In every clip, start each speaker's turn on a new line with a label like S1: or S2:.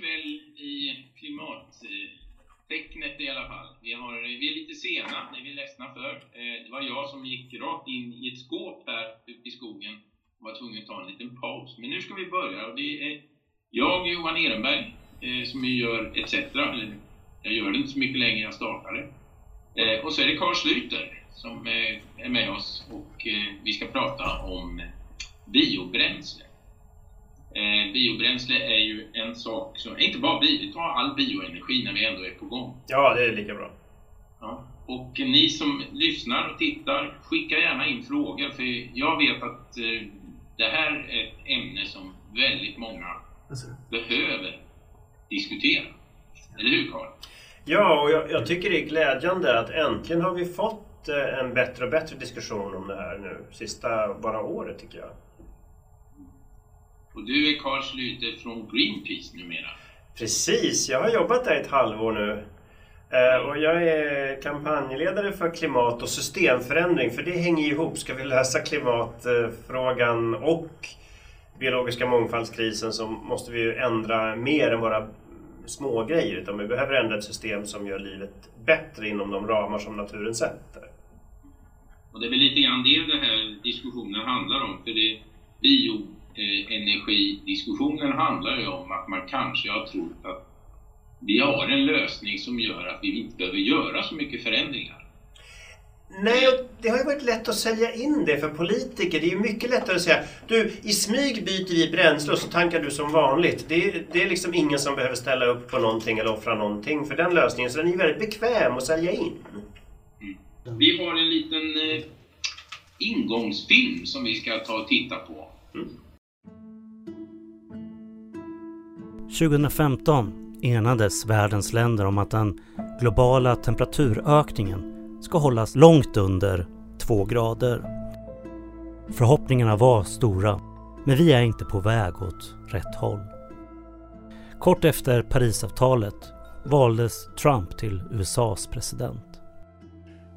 S1: kväll i klimattecknet i alla fall. Vi, har, vi är lite sena, det är vi ledsna för. Eh, det var jag som gick rakt in i ett skåp här ute i skogen och var tvungen att ta en liten paus. Men nu ska vi börja och det är jag, Johan Ehrenberg, eh, som gör ETC. Jag gör det inte så mycket längre, jag startade. Eh, och så är det Carl Schlüter som är med oss och vi ska prata om biobränsle. Eh, biobränsle är ju en sak som, inte bara bio, vi tar all bioenergi när vi ändå är på gång.
S2: Ja, det är lika bra.
S1: Ja. Och ni som lyssnar och tittar, skicka gärna in frågor för jag vet att eh, det här är ett ämne som väldigt många behöver diskutera. Eller hur Carl?
S2: Ja, och jag, jag, tycker det är glädjande att äntligen har vi fått eh, en bättre och bättre diskussion om det här nu. Sista bara året tycker jag.
S1: Och du är Carl Schlüter från Greenpeace numera.
S2: Precis, jag har jobbat där ett halvår nu. Eh, och jag är kampanjledare för klimat och systemförändring för det hänger ihop. Ska vi lösa klimatfrågan och biologiska mångfaldskrisen så måste vi ju ändra mer än bara små grejer utan vi behöver ändra ett system som gör livet bättre inom de ramar som naturen sätter.
S1: Och det är väl lite grann det den här diskussionen handlar om. För det bio eh, energidiskussionen handlar ju om att man kanske har trott att vi har en lösning som gör att vi inte behöver göra så mycket förändringar.
S2: Nej, det har ju varit lätt att sälja in det för politiker. Det är ju mycket lättare att säga du, i smyg byter vi bränsle och så tankar du som vanligt. Det är, det är liksom ingen som behöver ställa upp på någonting eller offra någonting för den lösningen. Så den är ju väldigt bekväm att sälja in.
S1: Mm. Vi har en liten eh, ingångsfilm som vi ska ta och titta på. Mm.
S3: 2015 enades världens länder om att den globala temperaturökningen ska hållas långt under 2 grader. Förhoppningarna var stora, men vi är inte på väg åt rätt håll. Kort efter Parisavtalet valdes Trump till USAs president.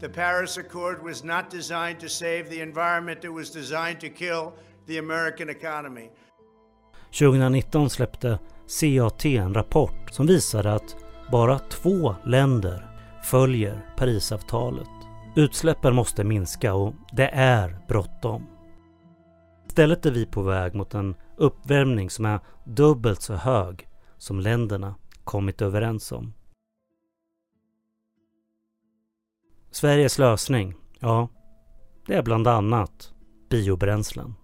S4: The Paris Accord was not designed to save the environment, it was designed to kill the American economy.
S3: 2019 släppte CAT en rapport som visade att bara två länder följer Parisavtalet. Utsläppen måste minska och det är bråttom. Istället är vi på väg mot en uppvärmning som är dubbelt så hög som länderna kommit överens om. Sveriges lösning, ja, det är bland annat biobränslen.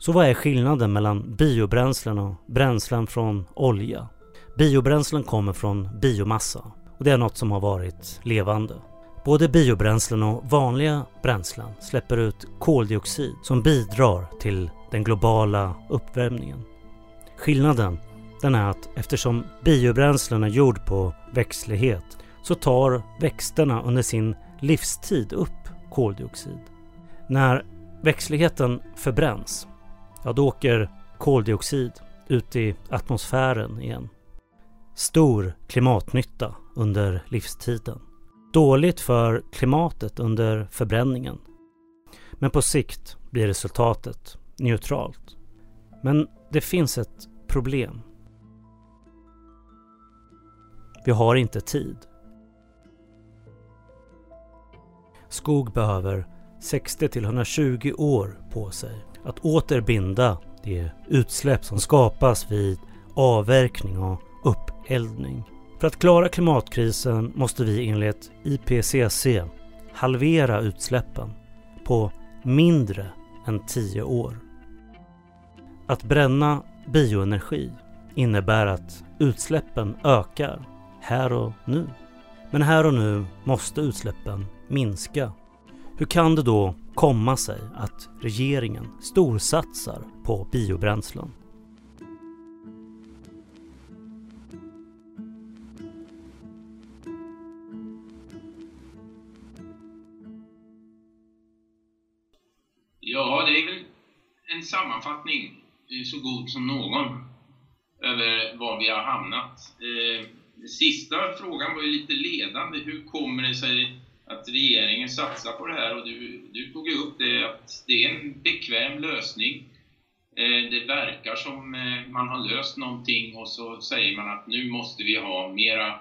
S3: Så vad är skillnaden mellan biobränslen och bränslen från olja? Biobränslen kommer från biomassa och det är något som har varit levande. Både biobränslen och vanliga bränslen släpper ut koldioxid som bidrar till den globala uppvärmningen. Skillnaden den är att eftersom biobränslen är gjord på växtlighet så tar växterna under sin livstid upp koldioxid. När växtligheten förbränns ja då åker koldioxid ut i atmosfären igen. Stor klimatnytta under livstiden. Dåligt för klimatet under förbränningen. Men på sikt blir resultatet neutralt. Men det finns ett problem. Vi har inte tid. Skog behöver 60 till 120 år på sig att återbinda de utsläpp som skapas vid avverkning och uppeldning. För att klara klimatkrisen måste vi enligt IPCC halvera utsläppen på mindre än 10 år. Att bränna bioenergi innebär att utsläppen ökar här och nu. Men här och nu måste utsläppen minska. Hur kan det då komma sig att regeringen storsatsar på biobränslen.
S1: Ja, det är väl en sammanfattning eh, så god som någon över var vi har hamnat. Eh, sista frågan var ju lite ledande. Hur kommer det sig att regeringen satsar på det här och du, du tog ju upp det att det är en bekväm lösning. Eh, det verkar som eh, man har löst någonting och så säger man att nu måste vi ha mera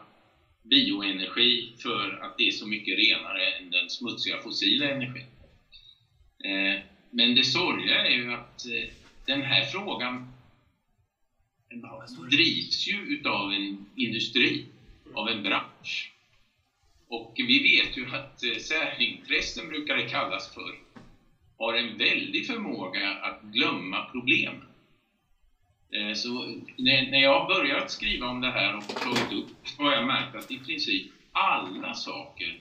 S1: bioenergi för att det är så mycket renare än den smutsiga fossila energin. Eh, men det sorgliga är ju att den här frågan drivs ju utav en industri, av en bransch. Och vi vet ju att eh, särintressen brukar det kallas för har en väldig förmåga att glömma problem. Eh, så när jag börjat skriva om det här och tagit upp har jag märkt att i princip alla saker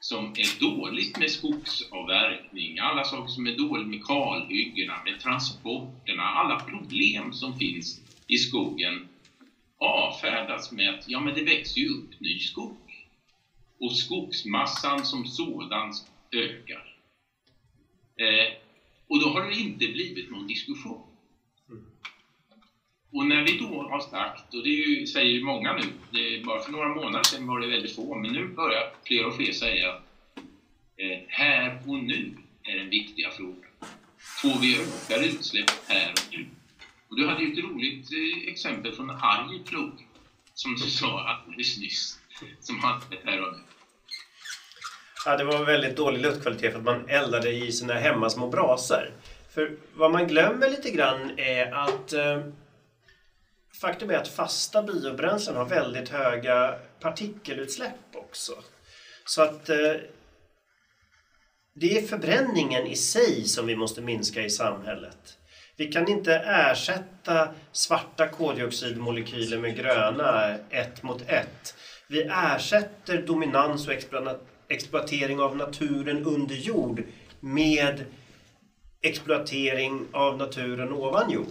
S1: som är dåligt med skogsavverkning, alla saker som är dåligt med kalhyggena, med transporterna, alla problem som finns i skogen avfärdas med att ja, men det växer ju upp ny skog. Och skogsmassan som sådan ökar. Eh, och då har det inte blivit någon diskussion. Och när vi då har sagt, och det ju, säger ju många nu, det, bara för några månader sedan var det väldigt få, men nu börjar fler och fler säga att eh, här och nu är den viktiga frågan. Får vi ökade utsläpp här och nu? Och du hade ju ett roligt eh, exempel från Arjeplog, som du sa alldeles nyss, som hade det här och nu.
S2: Ja, det var väldigt dålig luftkvalitet för att man eldade i sina hemmasmå brasor. För vad man glömmer lite grann är att eh, faktum är att fasta biobränslen har väldigt höga partikelutsläpp också. Så att eh, det är förbränningen i sig som vi måste minska i samhället. Vi kan inte ersätta svarta koldioxidmolekyler med gröna ett mot ett. Vi ersätter dominans och exploatering av naturen under jord med exploatering av naturen ovan jord.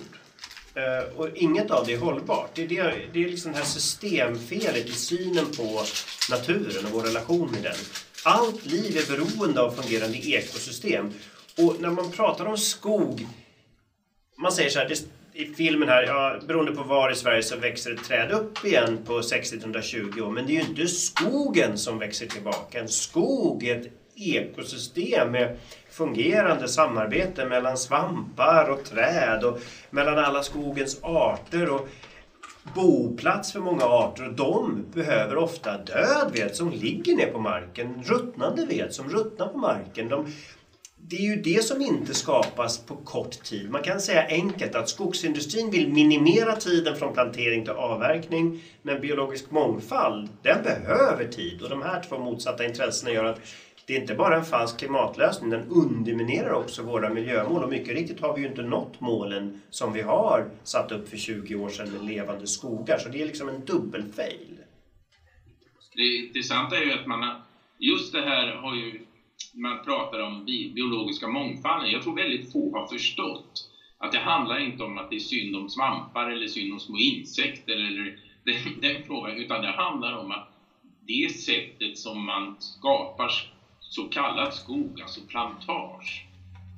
S2: Eh, och inget av det är hållbart. Det är, det, det är liksom det här systemfelet i synen på naturen och vår relation med den. Allt liv är beroende av fungerande ekosystem. Och när man pratar om skog, man säger så här, det, i filmen här, ja, beroende på var i Sverige så växer ett träd upp igen på 60-120 år. Men det är ju inte skogen som växer tillbaka. En skog är ett ekosystem med fungerande samarbete mellan svampar och träd och mellan alla skogens arter och boplats för många arter. Och de behöver ofta död ved som ligger ner på marken, ruttnande ved som ruttnar på marken. De det är ju det som inte skapas på kort tid. Man kan säga enkelt att skogsindustrin vill minimera tiden från plantering till avverkning. Men biologisk mångfald, den behöver tid. Och de här två motsatta intressena gör att det är inte bara en falsk klimatlösning, den underminerar också våra miljömål. Och mycket riktigt har vi ju inte nått målen som vi har satt upp för 20 år sedan med levande skogar. Så det är liksom en dubbelfail.
S1: Det intressanta är ju att man har, just det här har ju man pratar om biologiska mångfalden. Jag tror väldigt få har förstått att det handlar inte om att det är synd om svampar eller synd om små insekter eller den, den frågan, utan det handlar om att det sättet som man skapar så kallad skog, alltså plantage,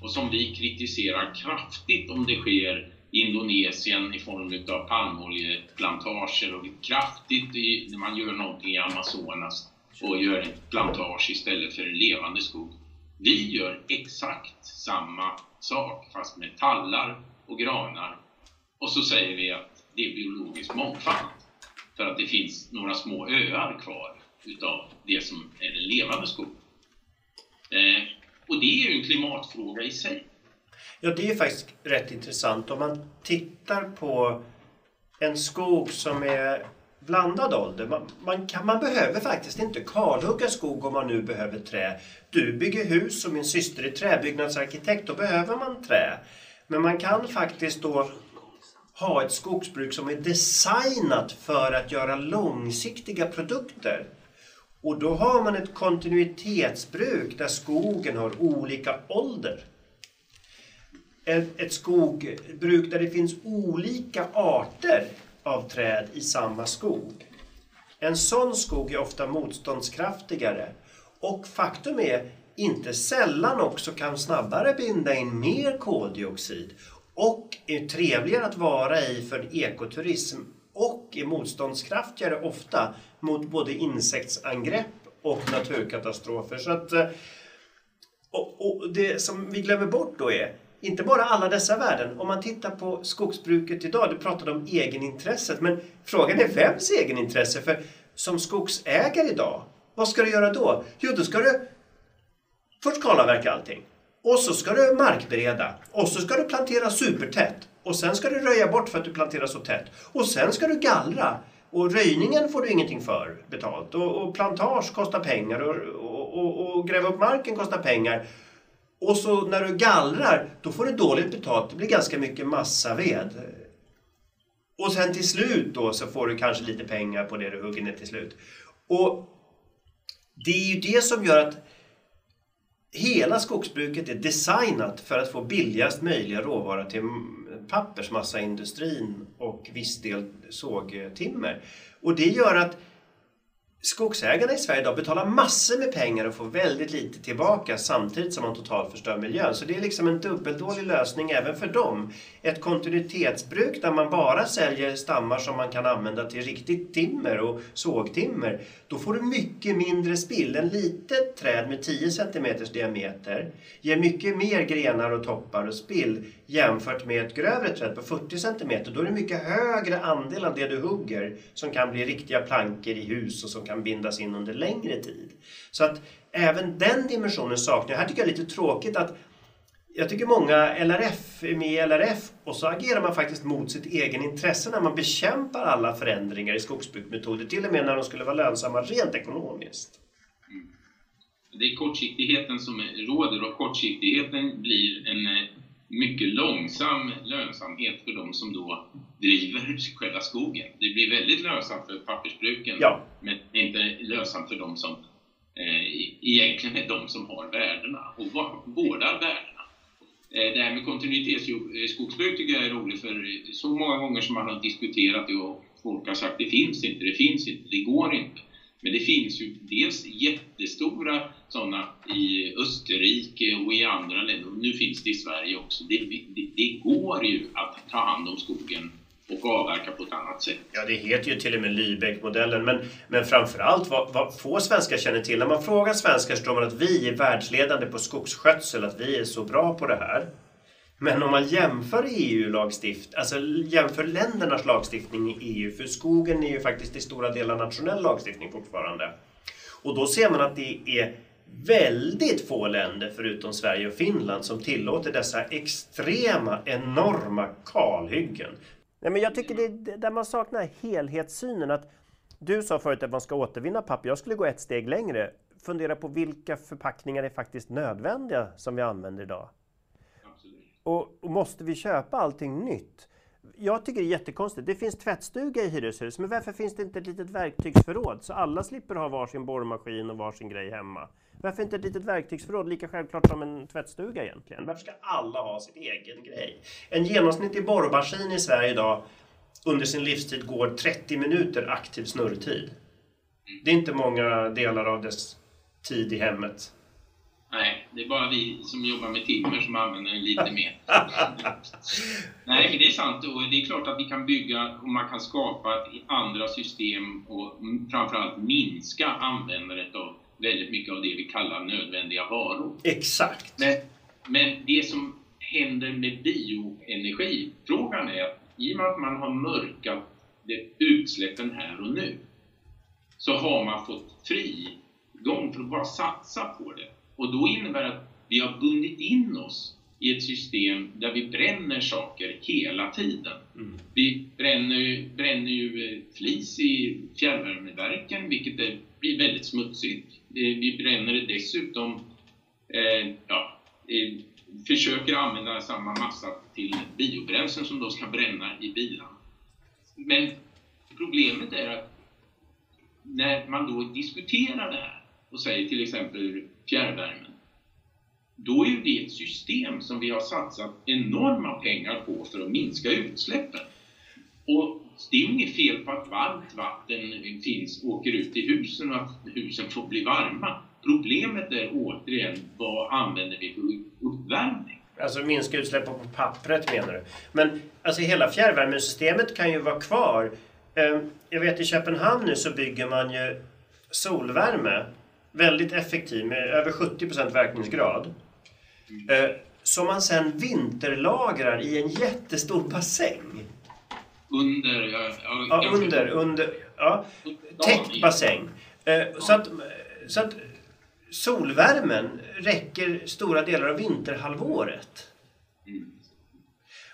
S1: och som vi kritiserar kraftigt om det sker i Indonesien i form av palmoljeplantager och kraftigt i, när man gör någonting i Amazonas och gör en plantage istället för en levande skog. Vi gör exakt samma sak fast med tallar och granar och så säger vi att det är biologisk mångfald för att det finns några små öar kvar utav det som är en levande skog. Eh, och det är ju en klimatfråga i sig.
S2: Ja, det är faktiskt rätt intressant. Om man tittar på en skog som är blandad ålder. Man, man, kan, man behöver faktiskt inte kalhugga skog om man nu behöver trä. Du bygger hus och min syster är träbyggnadsarkitekt, då behöver man trä. Men man kan faktiskt då ha ett skogsbruk som är designat för att göra långsiktiga produkter. Och då har man ett kontinuitetsbruk där skogen har olika ålder. Ett, ett skogbruk där det finns olika arter av träd i samma skog. En sån skog är ofta motståndskraftigare och faktum är inte sällan också kan snabbare binda in mer koldioxid och är trevligare att vara i för ekoturism och är motståndskraftigare ofta mot både insektsangrepp och naturkatastrofer. Så att, eh, och, och det som vi glömmer bort då är inte bara alla dessa värden. Om man tittar på skogsbruket idag, du pratade om egenintresset, men frågan är vems egenintresse? För som skogsägare idag, vad ska du göra då? Jo, då ska du först kalavverka allting. Och så ska du markbereda. Och så ska du plantera supertätt. Och sen ska du röja bort för att du planterar så tätt. Och sen ska du gallra. Och röjningen får du ingenting för betalt. Och, och plantage kostar pengar. Och, och, och, gräva upp marken kostar pengar. Och så när du gallrar, då får du dåligt betalt. Det blir ganska mycket massaved. Och sen till slut då så får du kanske lite pengar på det du hugger ner till slut. Och det är ju det som gör att hela skogsbruket är designat för att få billigast möjliga råvara till pappersmassaindustrin och viss del sågtimmer. Och det gör att skogsägarna i Sverige idag betalar massor med pengar och får väldigt lite tillbaka samtidigt som man totalt förstör miljön. Så det är liksom en dubbeldålig lösning även för dem. Ett kontinuitetsbruk där man bara säljer stammar som man kan använda till riktigt timmer och sågtimmer. Då får du mycket mindre spill. En litet träd med 10 cm diameter ger mycket mer grenar och toppar och spill jämfört med ett grövre träd på 40 cm. Då är det mycket högre andel av det du hugger som kan bli riktiga plankor i hus och som kan bindas in under längre tid. Så att även den dimensionen saknar jag. Här tycker jag är lite tråkigt att jag tycker många LRF är med i LRF och så agerar man faktiskt mot sitt egen intresse när man bekämpar alla förändringar i skogsbruksmetoder, till och med när de skulle vara lönsamma rent ekonomiskt.
S1: Mm. Det är kortsiktigheten som råder och kortsiktigheten blir en eh, mycket långsam lönsamhet för de som då driver själva skogen. Det blir väldigt lönsamt för pappersbruken,
S2: ja.
S1: men inte lönsamt för de som eh, egentligen är de som har värdena och vårdar värdena. Eh, det här med kontinuitetsskogsbruk tycker jag är roligt för så många gånger som man har diskuterat det och folk har sagt det finns inte, det finns inte, det går inte. Men det finns ju dels jättestora sådana i Österrike och i andra länder. Och nu finns det i Sverige också. Det, det, det, går ju att ta hand om skogen och avverka på ett annat sätt.
S2: Ja, det heter ju till och med Lübeck-modellen. Men, men framförallt vad, vad få svenskar känner till. När man frågar svenskar så tror man att vi är världsledande på skogsskötsel, att vi är så bra på det här. Men om man jämför EU-lagstiftning, alltså jämför ländernas lagstiftning i EU, för skogen är ju faktiskt i stora delar nationell lagstiftning fortfarande. Och då ser man att det är väldigt få länder förutom Sverige och Finland som tillåter dessa extrema, enorma kalhyggen. Nej, men jag tycker det är där man saknar helhetssynen. att Du sa förut att man ska återvinna papper. Jag skulle gå ett steg längre. Fundera på vilka förpackningar är faktiskt nödvändiga som vi använder idag. Och, och, måste vi köpa allting nytt? Jag tycker det är jättekonstigt. Det finns tvättstuga i hyreshus, men varför finns det inte ett litet verktygsförråd så alla slipper ha varsin borrmaskin och varsin grej hemma? Varför inte ett litet verktygsförråd lika självklart som en tvättstuga egentligen? Varför ska alla ha sin egen grej? En genomsnittlig borrmaskin i Sverige idag under sin livstid går 30 minuter aktiv snurrtid. Det är inte många delar av dess tid i hemmet
S1: Nej, det är bara vi som jobbar med timmer som använder den lite mer. Nej, men det är sant. Och det är klart att vi kan bygga och man kan skapa andra system och framförallt minska användandet av väldigt mycket av det vi kallar nödvändiga varor.
S2: Exakt.
S1: Men, men det som händer med bioenergifrågan är att i och med att man har mörkat utsläppen här och nu så har man fått frigång för att bara satsa på det. Och då innebär det att vi har bundit in oss i ett system där vi bränner saker hela tiden. Mm. Vi bränner, bränner ju eh, flis i fjärrvärmeverken, vilket är, blir väldigt smutsigt. Vi bränner det dessutom, eh, ja, eh, försöker använda samma massa till biobränslen som då ska bränna i bilarna. Men problemet är att när man då diskuterar det här och säger till exempel fjärrvärmen, då är ju det ett system som vi har satsat enorma pengar på för att minska utsläppen. Och det är inget fel på att varmt vatten finns, åker ut i husen och att husen får bli varma. Problemet är återigen, vad använder vi för uppvärmning?
S2: Alltså minska utsläppen på pappret menar du? Men alltså hela fjärrvärmesystemet kan ju vara kvar. Ehm, jag vet i Köpenhamn nu så bygger man ju solvärme väldigt effektiv med över 70% verkningsgrad. Eh, som man sen vinterlagrar i en jättestor bassäng.
S1: Under, ja,
S2: ja, under, under, ja, täckt bassäng. Eh, så, att, så att solvärmen räcker stora delar av vinterhalvåret.
S1: Mm.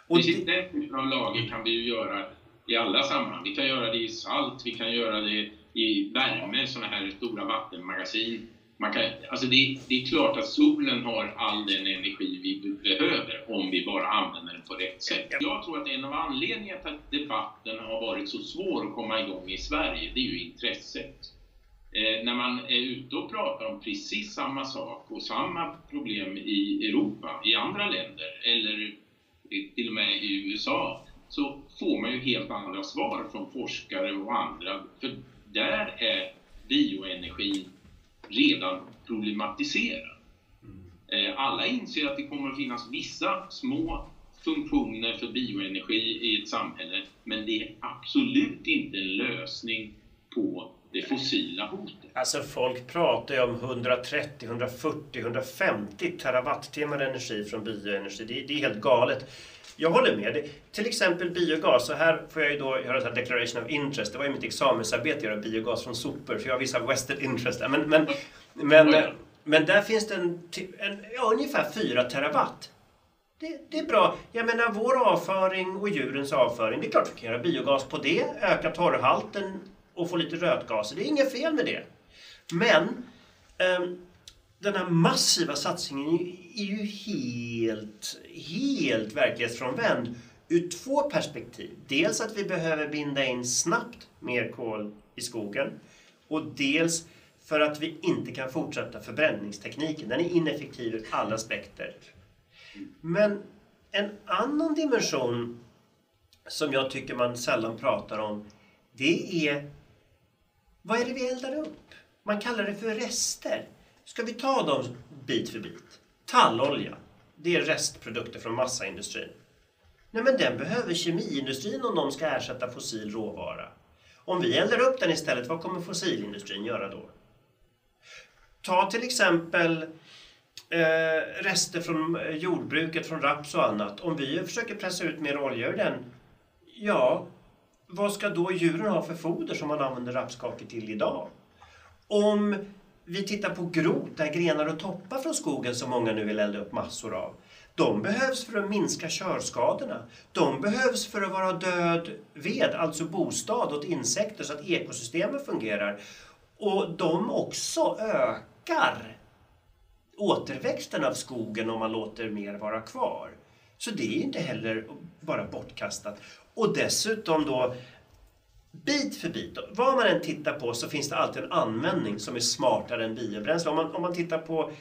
S1: Och Precis den typen av lager kan vi ju göra i alla sammanhang. Vi kan göra det i salt, vi kan göra det i värme, sådana här stora vattenmagasin. Man kan, alltså det, det, är klart att solen har all den energi vi behöver om vi bara använder den på rätt sätt. Jag tror att en av anledningarna till att debatten har varit så svår att komma igång i Sverige, det är ju intresset. Eh, när man är ute och pratar om precis samma sak och samma problem i Europa, i andra länder eller till och med i USA, så får man ju helt andra svar från forskare och andra. För där är bioenergin redan problematiserad. Eh, alla inser att det kommer att finnas vissa små funktioner för bioenergi i ett samhälle, men det är absolut inte en lösning på det fossila hotet.
S2: Alltså folk pratar ju om 130, 140, 150 terawattimmar energi från bioenergi. Det, det är helt galet. Jag håller med. Det, till exempel biogas. Så här får jag ju då göra en declaration of interest. Det var ju mitt examensarbete att göra biogas från sopor. För jag har vissa vested interest. Men, men, men, men där finns det en, en, ja, ungefär 4 terawatt. Det, det, är bra. Jag menar vår avföring och djurens avföring. Det är klart vi kan göra biogas på det. Öka torrhalten och få lite rötgaser. Det är inget fel med det. Men um, den här massiva satsningen är ju helt, helt verklighetsfrånvänd ur två perspektiv. Dels att vi behöver binda in snabbt mer kol i skogen och dels för att vi inte kan fortsätta förbränningstekniken. Den är ineffektiv ur alla aspekter. Men en annan dimension som jag tycker man sällan pratar om det är vad är det vi eldar upp? Man kallar det för rester. Ska vi ta dem bit för bit? Tallolja, det är restprodukter från massaindustrin. Nej, men den behöver kemiindustrin om de ska ersätta fossil råvara. Om vi eldar upp den istället, vad kommer fossilindustrin göra då? Ta till exempel eh, rester från eh, jordbruket, från raps och annat. Om vi försöker pressa ut mer olja ur den, ja, vad ska då djuren ha för foder som man använder rapskakor till idag? Om vi tittar på grot, där grenar och toppar från skogen som många nu vill elda upp massor av. De behövs för att minska körskadorna. De behövs för att vara död ved, alltså bostad åt insekter så att ekosystemen fungerar. Och de också ökar återväxten av skogen om man låter mer vara kvar. Så det är inte heller bara bortkastat. Och dessutom då bit för bit, vad man än tittar på så finns det alltid en användning som är smartare än biobränsle. Om man, om man tittar på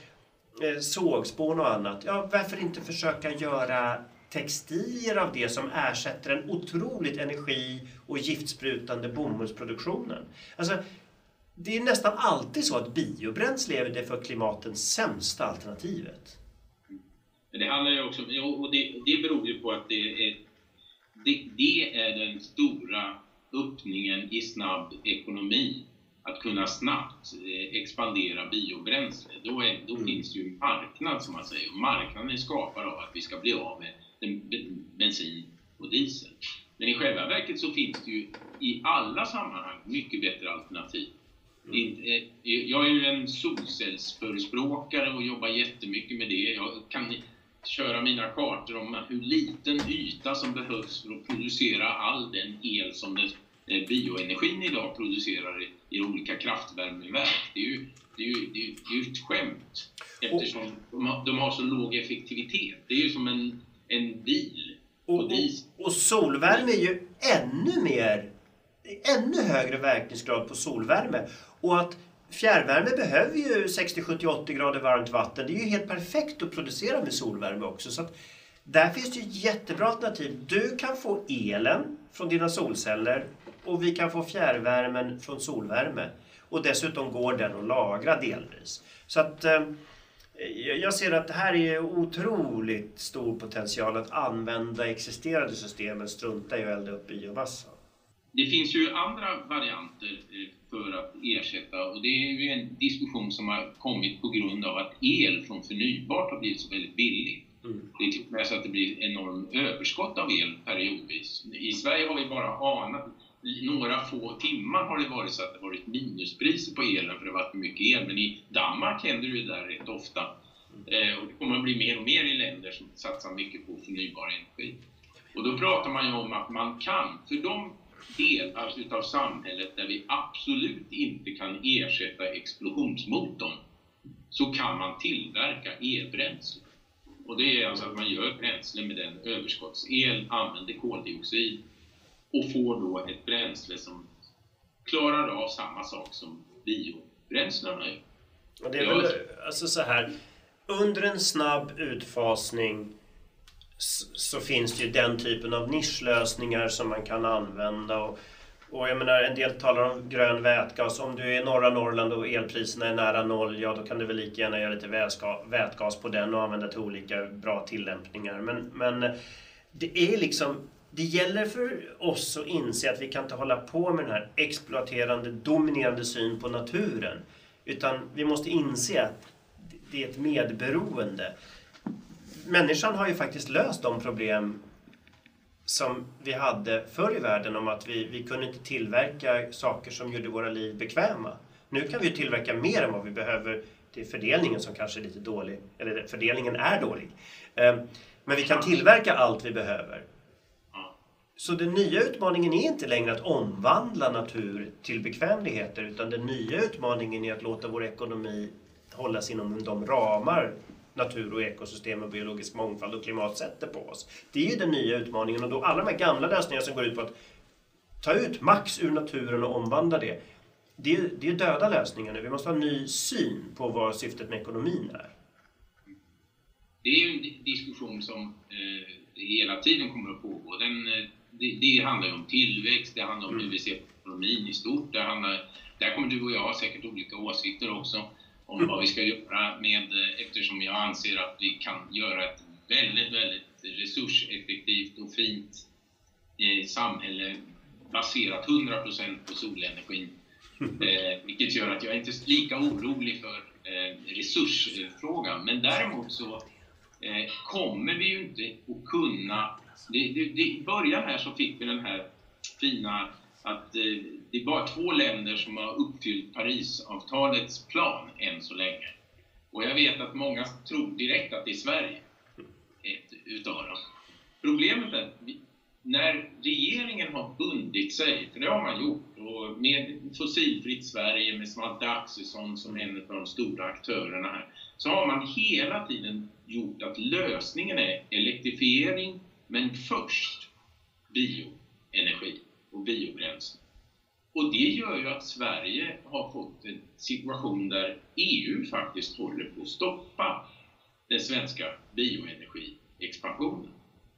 S2: eh, sågspån och annat, ja varför inte försöka göra textilier av det som ersätter den otroligt energi och giftsprutande bomullsproduktionen. Alltså, det är nästan alltid så att biobränsle är det för klimatens sämsta alternativet.
S1: Det handlar ju också och det, det beror ju på att det är, det, det är den stora öppningen i snabb ekonomi att kunna snabbt eh, expandera biobränsle, då, är, då mm. finns det ju en marknad som man säger. Och marknaden är skapad av att vi ska bli av med bensin och diesel. Men i själva verket så finns det ju i alla sammanhang mycket bättre alternativ. Mm. Eh, jag är ju en solcellsförespråkare och jobbar jättemycket med det. Jag kan köra mina kartor om hur liten yta som behövs för att producera all den el som den eh, bioenergin idag producerar i, i olika kraftvärmeverk. Det är ju, det är ju, det är ju, det är ju ett skämt eftersom och, de, har, de har så låg effektivitet. Det är ju som en, en bil
S2: och, och, och solvärme är ju ännu mer ännu högre verkningsgrad på solvärme. Och att Fjärrvärme behöver ju 60, 70, 80 grader varmt vatten. Det är ju helt perfekt att producera med solvärme också. Så där finns det ju jättebra alternativ. Du kan få elen från dina solceller och vi kan få fjärrvärmen från solvärme. Och dessutom går den att lagra delvis. Så att eh, jag ser att det här är otroligt stor potential att använda existerande system men strunta i att elda upp biomassa.
S1: Det finns ju andra varianter eh, för att ersätta och det är ju en diskussion som har kommit på grund av att el från förnybart har blivit så väldigt billig. Mm. Det är typ till och med så att det blir enormt överskott av el periodvis. I Sverige har vi bara anat några få timmar har det varit så att det varit minuspriser på elen för det har varit för mycket el. Men i Danmark händer det där rätt ofta. Eh, och det kommer att bli mer och mer i länder som satsar mycket på förnybar energi. Och då pratar man ju om att man kan, för de delar alltså utav samhället där vi absolut inte kan ersätta explosionsmotorn, så kan man tillverka elbränsle. Och det är alltså att man gör bränsle med den överskottsel, använder koldioxid och får då ett bränsle som klarar av samma sak som biobränslena gör.
S2: Och det är väl alltså så här, under en snabb utfasning så finns det ju den typen av nischlösningar som man kan använda. Och, och jag menar, en del talar om grön vätgas. Om du är i norra Norrland och elpriserna är nära noll, ja då kan du väl lika gärna göra lite vätgas på den och använda till olika bra tillämpningar. Men, men det är liksom det gäller för oss att inse att vi kan inte hålla på med den här exploaterande, dominerande syn på naturen. Utan vi måste inse att det är ett medberoende. Människan har ju faktiskt löst de problem som vi hade förr i världen om att vi, vi kunde inte tillverka saker som gjorde våra liv bekväma. Nu kan vi tillverka mer än vad vi behöver. Det är fördelningen som kanske är lite dålig, eller fördelningen är dålig. Eh, men vi kan tillverka allt vi behöver. Så den nya utmaningen är inte längre att omvandla natur till bekvämligheter utan den nya utmaningen är att låta vår ekonomi hållas inom de ramar natur och ekosystem och biologisk mångfald och klimat sätter på oss. Det är ju den nya utmaningen och då alla de här gamla lösningarna som går ut på att ta ut max ur naturen och omvandla det. Det är, det är döda lösningar nu. Vi måste ha en ny syn på vad syftet med ekonomin är.
S1: Det är ju en diskussion som eh, hela tiden kommer att pågå. Den, eh, det, det handlar ju om tillväxt, det handlar om mm. hur vi ser på ekonomin i stort. Det handlar, där kommer du och jag ha säkert olika åsikter också om vad vi ska göra med, eftersom jag anser att vi kan göra ett väldigt, väldigt resurseffektivt och fint eh, samhälle baserat 100% på solenergin. Eh, vilket gör att jag inte är lika orolig för eh, resursfrågan. Men däremot så eh, kommer vi ju inte att kunna det, det, det, I början här så fick vi den här fina att eh, det är bara två länder som har uppfyllt Parisavtalets plan än så länge. Och jag vet att många tror direkt att det är Sverige, ett utav dem. Problemet är att vi, när regeringen har bundit sig, för det har man gjort, och med Fossilfritt Sverige, med Svante Axelsson som en av de stora aktörerna här, så har man hela tiden gjort att lösningen är elektrifiering men först bioenergi och biobränsle. Och det gör ju att Sverige har fått en situation där EU faktiskt håller på att stoppa den svenska bioenergiexpansionen.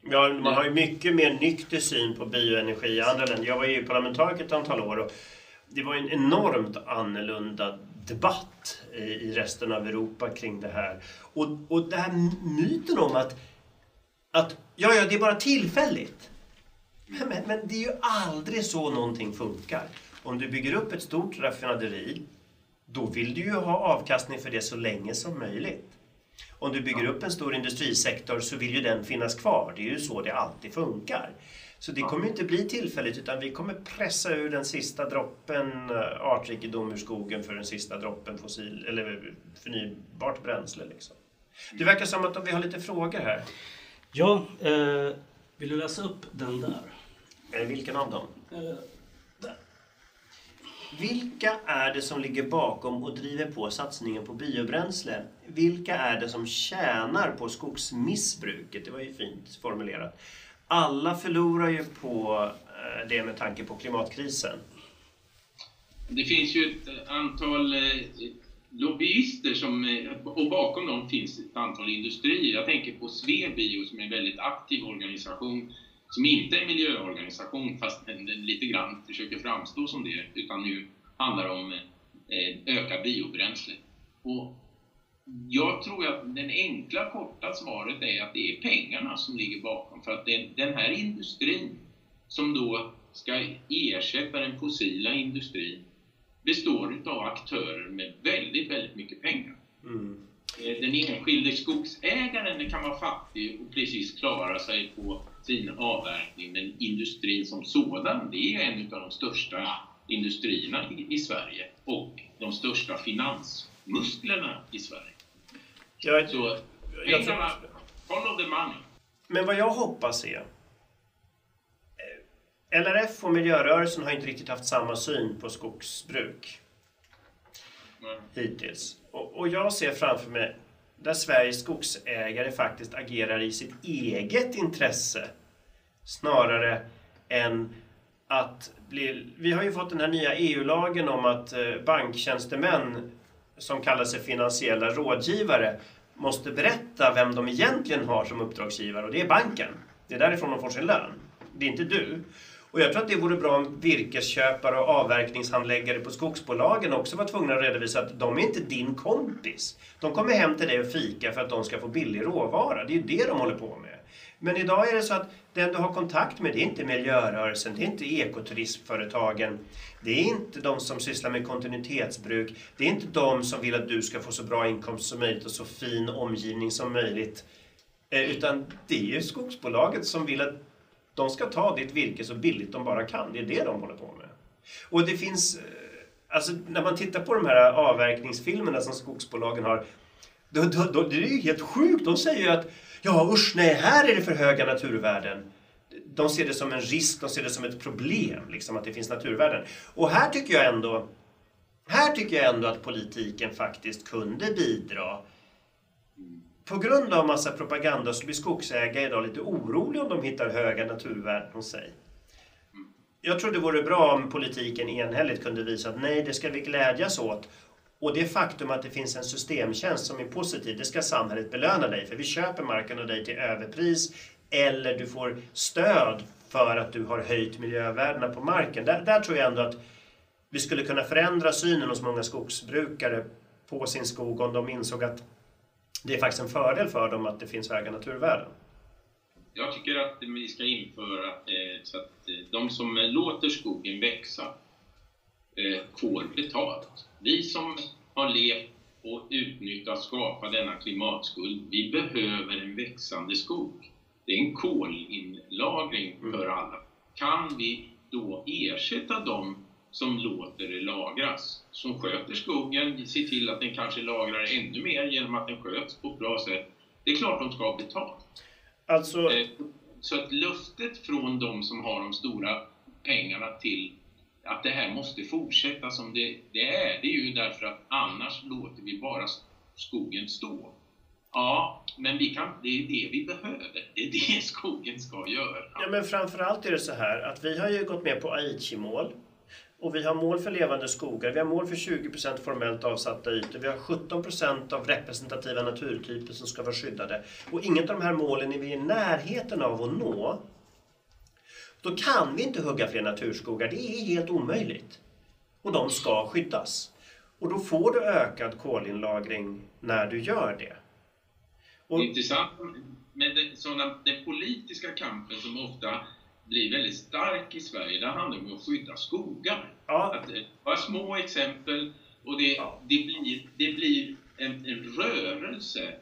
S2: Ja, man har ju mycket mer nykter syn på bioenergi i andra länder. Jag var EU-parlamentariker ett antal år och det var en enormt annorlunda debatt i resten av Europa kring det här. Och, och den här myten om att att ja, ja, det är bara tillfälligt. Men, men, men, det är ju aldrig så någonting funkar. Om du bygger upp ett stort raffinaderi, då vill du ju ha avkastning för det så länge som möjligt. Om du bygger upp en stor industrisektor så vill ju den finnas kvar. Det är ju så det alltid funkar. Så det kommer inte bli tillfälligt utan vi kommer pressa ur den sista droppen eh, artrikedom ur skogen för den sista droppen fossil, eller förnybart bränsle. Liksom. Det verkar som att vi har lite frågor här.
S3: Ja, eh, vill du läsa upp den där?
S2: Vilken av dem?
S3: Eh, där.
S2: Vilka är det som ligger bakom och driver på satsningen på biobränsle? Vilka är det som tjänar på skogsmissbruket? Det var ju fint formulerat. Alla förlorar ju på eh, det med tanke på klimatkrisen.
S1: Det finns ju ett antal eh, lobbyister som, och bakom dem finns ett antal industrier. Jag tänker på Svebio som är en väldigt aktiv organisation som inte är en miljöorganisation fast den lite grann försöker framstå som det utan nu handlar om eh, öka biobränsle. Och jag tror att den enkla korta svaret är att det är pengarna som ligger bakom för att den här industrin som då ska ersätta den fossila industrin består av aktörer med väldigt, väldigt mycket pengar. Mm. Eh, den enskilde skogsägaren kan vara fattig och precis klara sig på sin avverkning, men industrin som sådan, det är en av de största industrierna i, i Sverige och de största finansmusklerna i Sverige.
S2: Jag,
S1: Så
S2: jag
S1: pengarna, follow the money.
S2: men vad jag hoppas är... eh, LRF och miljörörelsen har inte riktigt haft samma syn på skogsbruk
S1: Men,
S2: hittills. Och, och jag ser framför mig där Sveriges skogsägare faktiskt agerar i sitt eget intresse snarare än att bli... Vi har ju fått den här nya EU-lagen om att eh, banktjänstemän som kallar sig finansiella rådgivare måste berätta vem de egentligen har som uppdragsgivare och det är banken. Det är därifrån de får sin lön. Det är inte du. Och jag tror att det vore bra om virkesköpare och avverkningshandläggare på skogsbolagen också var tvungna att redovisa att de är inte din kompis. De kommer hem till dig och fika för att de ska få billig råvara. Det är ju det de håller på med. Men idag är det så att den du har kontakt med, det är inte miljörörelsen, det är inte ekoturismföretagen, det är inte de som sysslar med kontinuitetsbruk, det är inte de som vill att du ska få så bra inkomst som möjligt och så fin omgivning som möjligt. Eh, utan det är ju skogsbolaget som vill att de ska ta ditt virke så billigt de bara kan. Det är det de håller på med. Och det finns, eh, alltså när man tittar på de här avverkningsfilmerna som skogsbolagen har, då, då, då, det är ju helt sjukt. De säger ju att ja usch nej, här är det för höga naturvärden. De ser det som en risk, de ser det som ett problem, liksom att det finns naturvärden. Och här tycker jag ändå, här tycker jag ändå att politiken faktiskt kunde bidra. På grund av massa propaganda så blir skogsägare idag lite oroliga om de hittar höga naturvärden hos sig. Jag tror det vore bra om politiken enhälligt kunde visa att nej, det ska vi glädjas åt. Och det faktum att det finns en systemtjänst som är positiv, det ska samhället belöna dig för. Vi köper marken av dig till överpris eller du får stöd för att du har höjt miljövärdena på marken. Där, där tror jag ändå att vi skulle kunna förändra synen hos många skogsbrukare på sin skog om de insåg att det är faktiskt en fördel för dem att det finns höga naturvärden.
S1: Jag tycker att vi ska införa eh, så att eh, de som låter skogen växa eh, får betalt. Vi som har levt och utnyttjat, skapat denna klimatskuld, vi behöver en växande skog. Det är en kolinlagring för alla. Kan vi då ersätta dem som låter det lagras, som sköter skogen, ser till att den kanske lagrar ännu mer genom att den sköts på ett bra sätt. Det är klart de ska ha betalt.
S2: Alltså,
S1: Eh, Så att löftet från de som har de stora pengarna till att det här måste fortsätta som det, det är, det är ju därför att annars låter vi bara skogen stå. Ja, men vi kan, det är det vi behöver. Det är det skogen ska göra.
S2: Ja, men framförallt är det så här att vi har ju gått med på Aichi-mål. Och vi har mål för levande skogar. Vi har mål för 20% formellt avsatta ytor. Vi har 17% av representativa naturtyper som ska vara skyddade. Och inget av de här målen är vi i närheten av att nå. Då kan vi inte hugga fler naturskogar. Det är helt omöjligt. Och de ska skyddas. Och då får du ökad kolinlagring när du gör det. Och,
S1: Det är intressant men den, sådana, den politiska kampen som ofta blir väldigt stark i Sverige, där handlar det om att skydda skogar.
S2: ja,
S1: Att, eh, bara små exempel och det,
S2: Ja.
S1: det blir, det blir en, en rörelse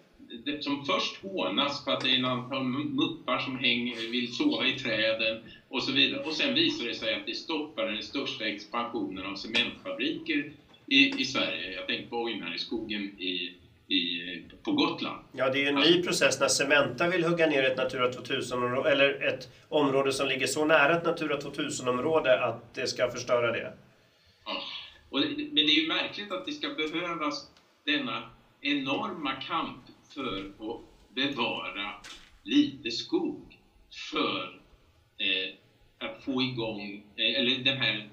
S1: det, som först hånas för att det är en antal muppar som hänger, vill sova i träden och så vidare. Och sen visar det sig att det stoppar den största expansionen av cementfabriker i, i Sverige. Jag tänker på Ojnare-skogen i, i, på Gotland.
S2: ja, det är ju en ny process när Cementa vill hugga ner ett Natura 2000-område, eller ett område som ligger så nära ett Natura 2000-område att det ska förstöra det.
S1: Ja. Och det, men det är ju märkligt att det ska behövas denna enorma kamp för att bevara lite skog för eh, att få igång, eh, eller den här,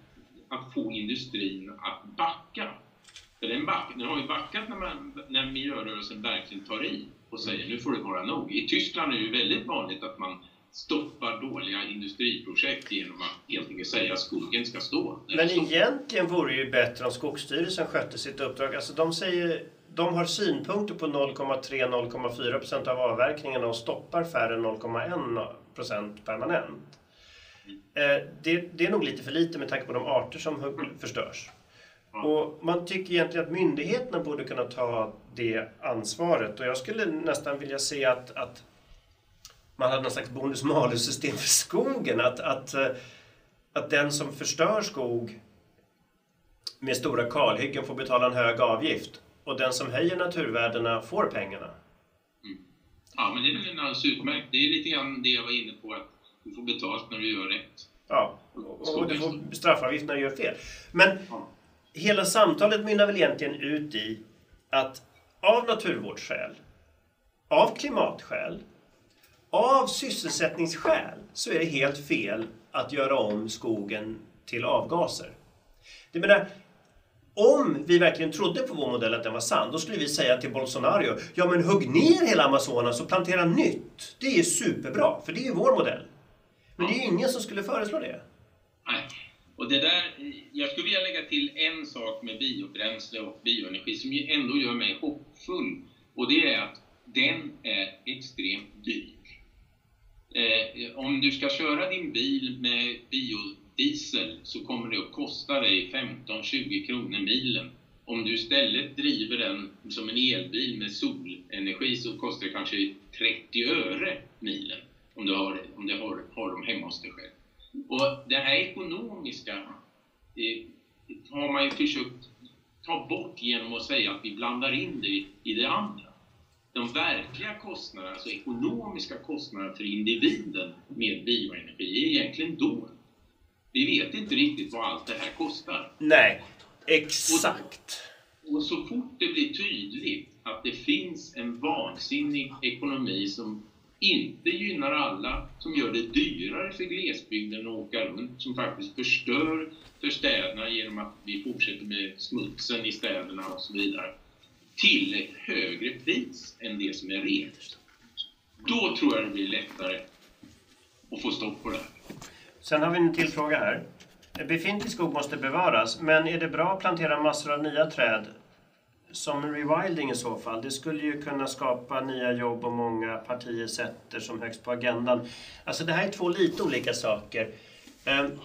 S1: att få industrin att backa. För den, back, den har ju backat när, man, när miljörörelsen verkligen tar i och säger nu får det vara nog. I Tyskland är det ju väldigt vanligt att man stoppar dåliga industriprojekt genom att helt enkelt säga att skogen ska stå.
S2: Men
S1: står.
S2: egentligen vore det ju bättre om Skogsstyrelsen skötte sitt uppdrag. Alltså de, säger, de har synpunkter på 0,3-0,4 procent av avverkningarna och stoppar färre än 0,1 procent permanent. Eh, det, det är nog lite för lite med tanke på de arter som förstörs. Och man tycker egentligen att myndigheterna borde kunna ta det ansvaret. Och jag skulle nästan vilja se att, att man hade någon slags bonus-malus-system för skogen. Att, att, eh, att den som förstör skog med stora kalhyggen får betala en hög avgift. Och den som höjer naturvärdena får pengarna.
S1: Ja, men det är väl alldeles utmärkt. Det är lite grann det jag var inne på, att du får betalt när du gör rätt.
S2: Ja, och du får straffavgift när du gör fel. Men hela samtalet mynnar väl egentligen ut i att av naturvårdsskäl, av klimatskäl, av sysselsättningsskäl så är det helt fel att göra om skogen till avgaser. Det menar, om vi verkligen trodde på vår modell att den var sann, då skulle vi säga till Bolsonaro, ja men hugg ner hela Amazonas och plantera nytt. Det är superbra, för det är ju vår modell. Men det är ju ingen som skulle föreslå det.
S1: Nej. Och det där, jag skulle vilja lägga till en sak med biobränsle och bioenergi som ju ändå gör mig hoppfull. Och det är att den är extremt dyr. Eh, om du ska köra din bil med biodiesel så kommer det att kosta dig 15-20 kronor milen. Om du istället driver den som en elbil med solenergi så kostar det kanske 30 öre milen om du har, om du har, har dem hemma hos dig själv. Och det här ekonomiska det, har man ju försökt ta bort genom att säga att vi blandar in det i det andra. De verkliga kostnaderna, alltså ekonomiska kostnaderna för individen med bioenergi är egentligen dold. Vi vet inte riktigt vad allt det här kostar.
S2: Nej, exakt.
S1: Och, och så fort det blir tydligt att det finns en vansinnig ekonomi som inte gynnar alla, som gör det dyrare för glesbygden att åka runt, som faktiskt förstör för städerna genom att vi fortsätter med smutsen i städerna och så vidare, till ett högre pris än det som är rent. Då tror jag det blir lättare att få stopp på det här.
S2: Sen har vi en till fråga här. Befintlig skog måste bevaras, men är det bra att plantera massor av nya träd som rewilding i så fall. Det skulle ju kunna skapa nya jobb och många partier sätter som högst på agendan. Alltså det här är två lite olika saker. Ehm,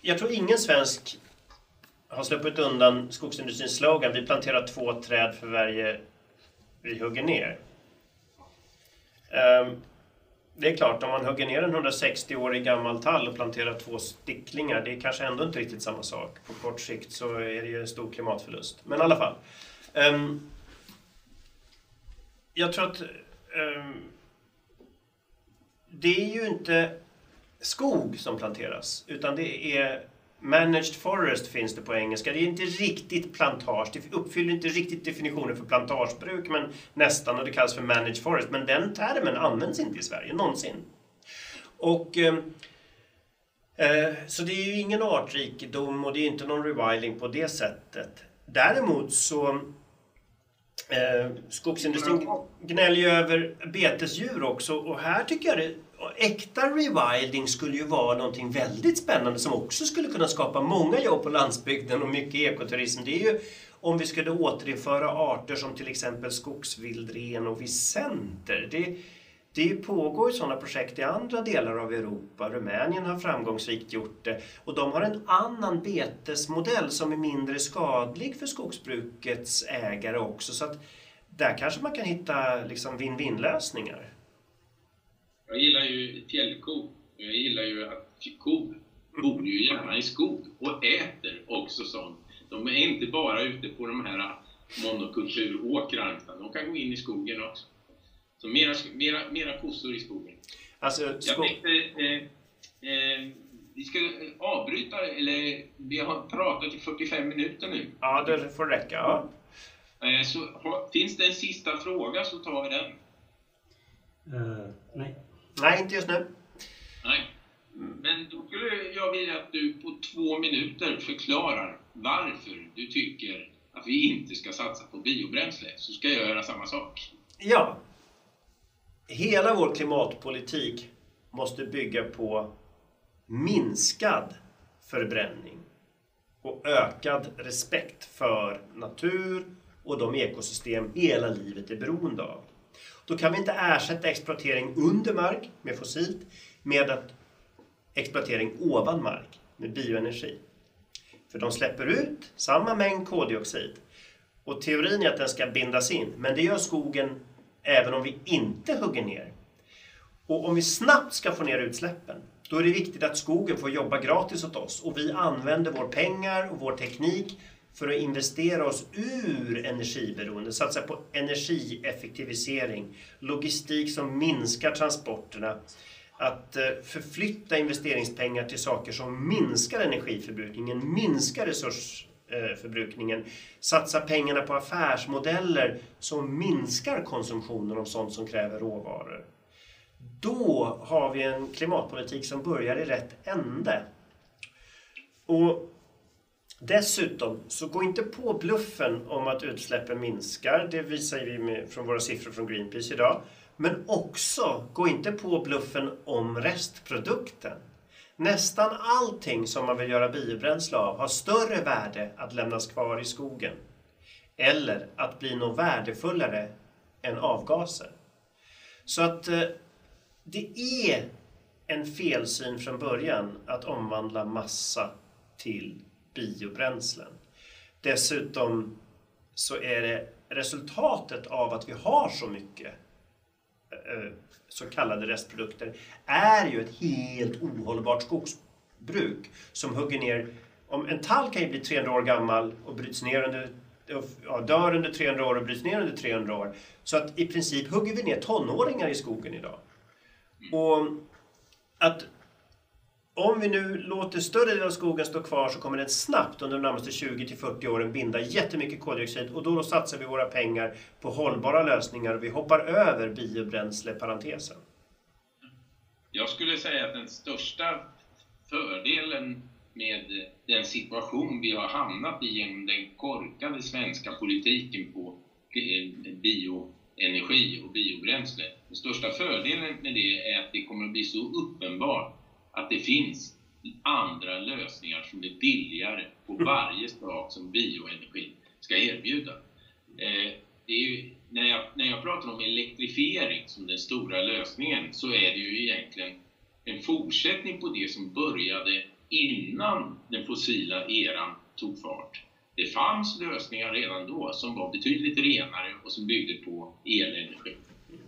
S2: jag tror ingen svensk har sluppit undan skogsindustrins slogan Vi planterar två träd för varje vi hugger ner. Ehm, det är klart, om man hugger ner en 160-årig gammal tall och planterar två sticklingar, det är kanske ändå inte riktigt samma sak. På kort sikt så är det ju en stor klimatförlust. Men i alla fall. Um, jag tror att um, det är ju inte skog som planteras, utan det är Managed forest finns det på engelska. Det är inte riktigt plantage. Det uppfyller inte riktigt definitionen för plantagebruk, men nästan. Och det kallas för managed forest. Men den termen används inte i Sverige någonsin. Och, eh, eh, så det är ju ingen artrikedom och det är inte någon rewilding på det sättet. Däremot så Eh, skogsindustrin gnäller ju över betesdjur också och här tycker jag det äkta rewilding skulle ju vara någonting väldigt spännande som också skulle kunna skapa många jobb på landsbygden och mycket ekoturism. Det är ju om vi skulle återinföra arter som till exempel skogsvildren och visenter. Det, det pågår ju sådana projekt i andra delar av Europa. Rumänien har framgångsrikt gjort det. Och de har en annan betesmodell som är mindre skadlig för skogsbrukets ägare också. Så att där kanske man kan hitta liksom win-win lösningar.
S1: Jag gillar ju fjällko. Jag gillar ju att kor bor ju gärna i skog och äter också sånt. De är inte bara ute på de här monokulturåkrarna, utan de kan gå in i skogen också. Så mera, mera, mera kossor i skogen.
S2: Alltså,
S1: sko jag tänkte, eh, eh, vi ska avbryta, eller vi har pratat i 45 minuter nu.
S2: Ja, det får räcka. Ja.
S1: Eh, så ha, finns det en sista fråga så tar vi den.
S3: Uh, nej.
S2: Nej, inte just nu.
S1: Nej. Men då skulle jag vilja att du på två minuter förklarar varför du tycker att vi inte ska satsa på biobränsle, så ska jag göra samma sak.
S2: Ja. Hela vår klimatpolitik måste bygga på minskad förbränning och ökad respekt för natur och de ekosystem hela livet är beroende av. Då kan vi inte ersätta exploatering under mark med fossilt med att exploatering ovan mark med bioenergi. För de släpper ut samma mängd koldioxid. Och teorin är att den ska bindas in, men det gör skogen även om vi inte hugger ner. Och om vi snabbt ska få ner utsläppen, då är det viktigt att skogen får jobba gratis åt oss och vi använder vår pengar och vår teknik för att investera oss ur energiberoende, satsa på energieffektivisering, logistik som minskar transporterna, att eh, förflytta investeringspengar till saker som minskar energiförbrukningen, minskar resursförbrukningen, eh, satsa pengarna på affärsmodeller som minskar konsumtionen av sånt som kräver råvaror. Då har vi en klimatpolitik som börjar i rätt ände. Och Dessutom, så gå inte på bluffen om att utsläppen minskar. Det visar vi med, från våra siffror från Greenpeace idag. Men också, gå inte på bluffen om restprodukten. Nästan allting som man vill göra biobränsle av har större värde att lämnas kvar i skogen. Eller att bli något värdefullare än avgaser. Så att eh, det är en felsyn från början att omvandla massa till biobränslen. Dessutom så är det resultatet av att vi har så mycket eh, eh, så kallade restprodukter är ju ett helt ohållbart skogsbruk som hugger ner om en tall kan ju bli 300 år gammal och bryts ner under, ja, dör under 300 år och bryts ner under 300 år. Så att i princip hugger vi ner tonåringar i skogen idag. Och att om vi nu låter större delen av skogen stå kvar så kommer den snabbt under de närmaste 20 till 40 åren binda jättemycket koldioxid och då satsar vi våra pengar på hållbara lösningar och vi hoppar över biobränsleparentesen.
S1: Jag skulle säga att den största fördelen med den situation vi har hamnat i genom den korkade svenska politiken på eh, bioenergi och biobränsle. Den största fördelen med det är att det kommer att bli så uppenbart att det finns andra lösningar som är billigare på varje sak som bioenergi ska erbjuda. Eh, ju, när, jag, när jag pratar om elektrifiering som den stora lösningen så är det ju egentligen en fortsättning på det som började innan den fossila eran tog fart. Det fanns lösningar redan då som var betydligt renare och som byggde på elenergi.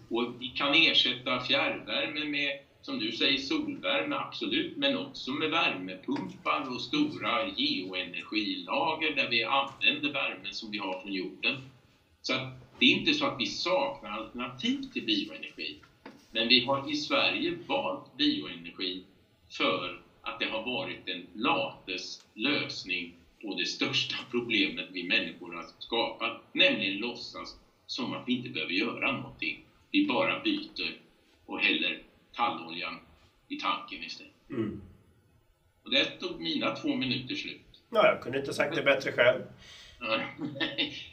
S1: Och vi kan ersätta fjärrvärme med som du säger, solvärme, absolut, men också med värmepumpar och stora geoenergilager där vi använder värmen som vi har från jorden. Så det är inte så att vi saknar alternativ till bioenergi. Men vi har i Sverige valt bioenergi för att det har varit en lates lösning på det största problemet vi människor har skapat, nämligen låtsas som att vi inte behöver göra någonting. Vi bara byter och häller talloljan i tanken istället. Mm. Och där tog mina två minuter slut.
S2: Ja, jag kunde inte sagt det bättre själv.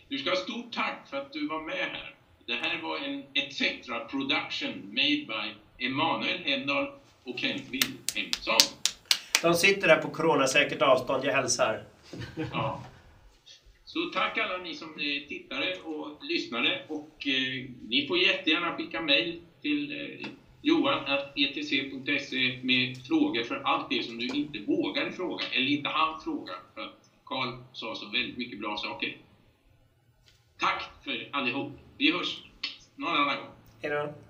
S1: du ska ha stort tack för att du var med här. Det här var en ETC production made by Emanuel Hendahl och Kent Wilhelmsson.
S2: De sitter där på coronasäkert avstånd, jag hälsar.
S1: Ja. Så tack alla ni som tittade och lyssnade och eh, ni får jättegärna skicka mejl till eh, johan.etc.se med frågor för allt det som du inte vågade fråga, eller inte hann fråga, för att Karl sa så väldigt mycket bra saker. Tack för allihop. Vi hörs någon annan gång.
S2: Hej då.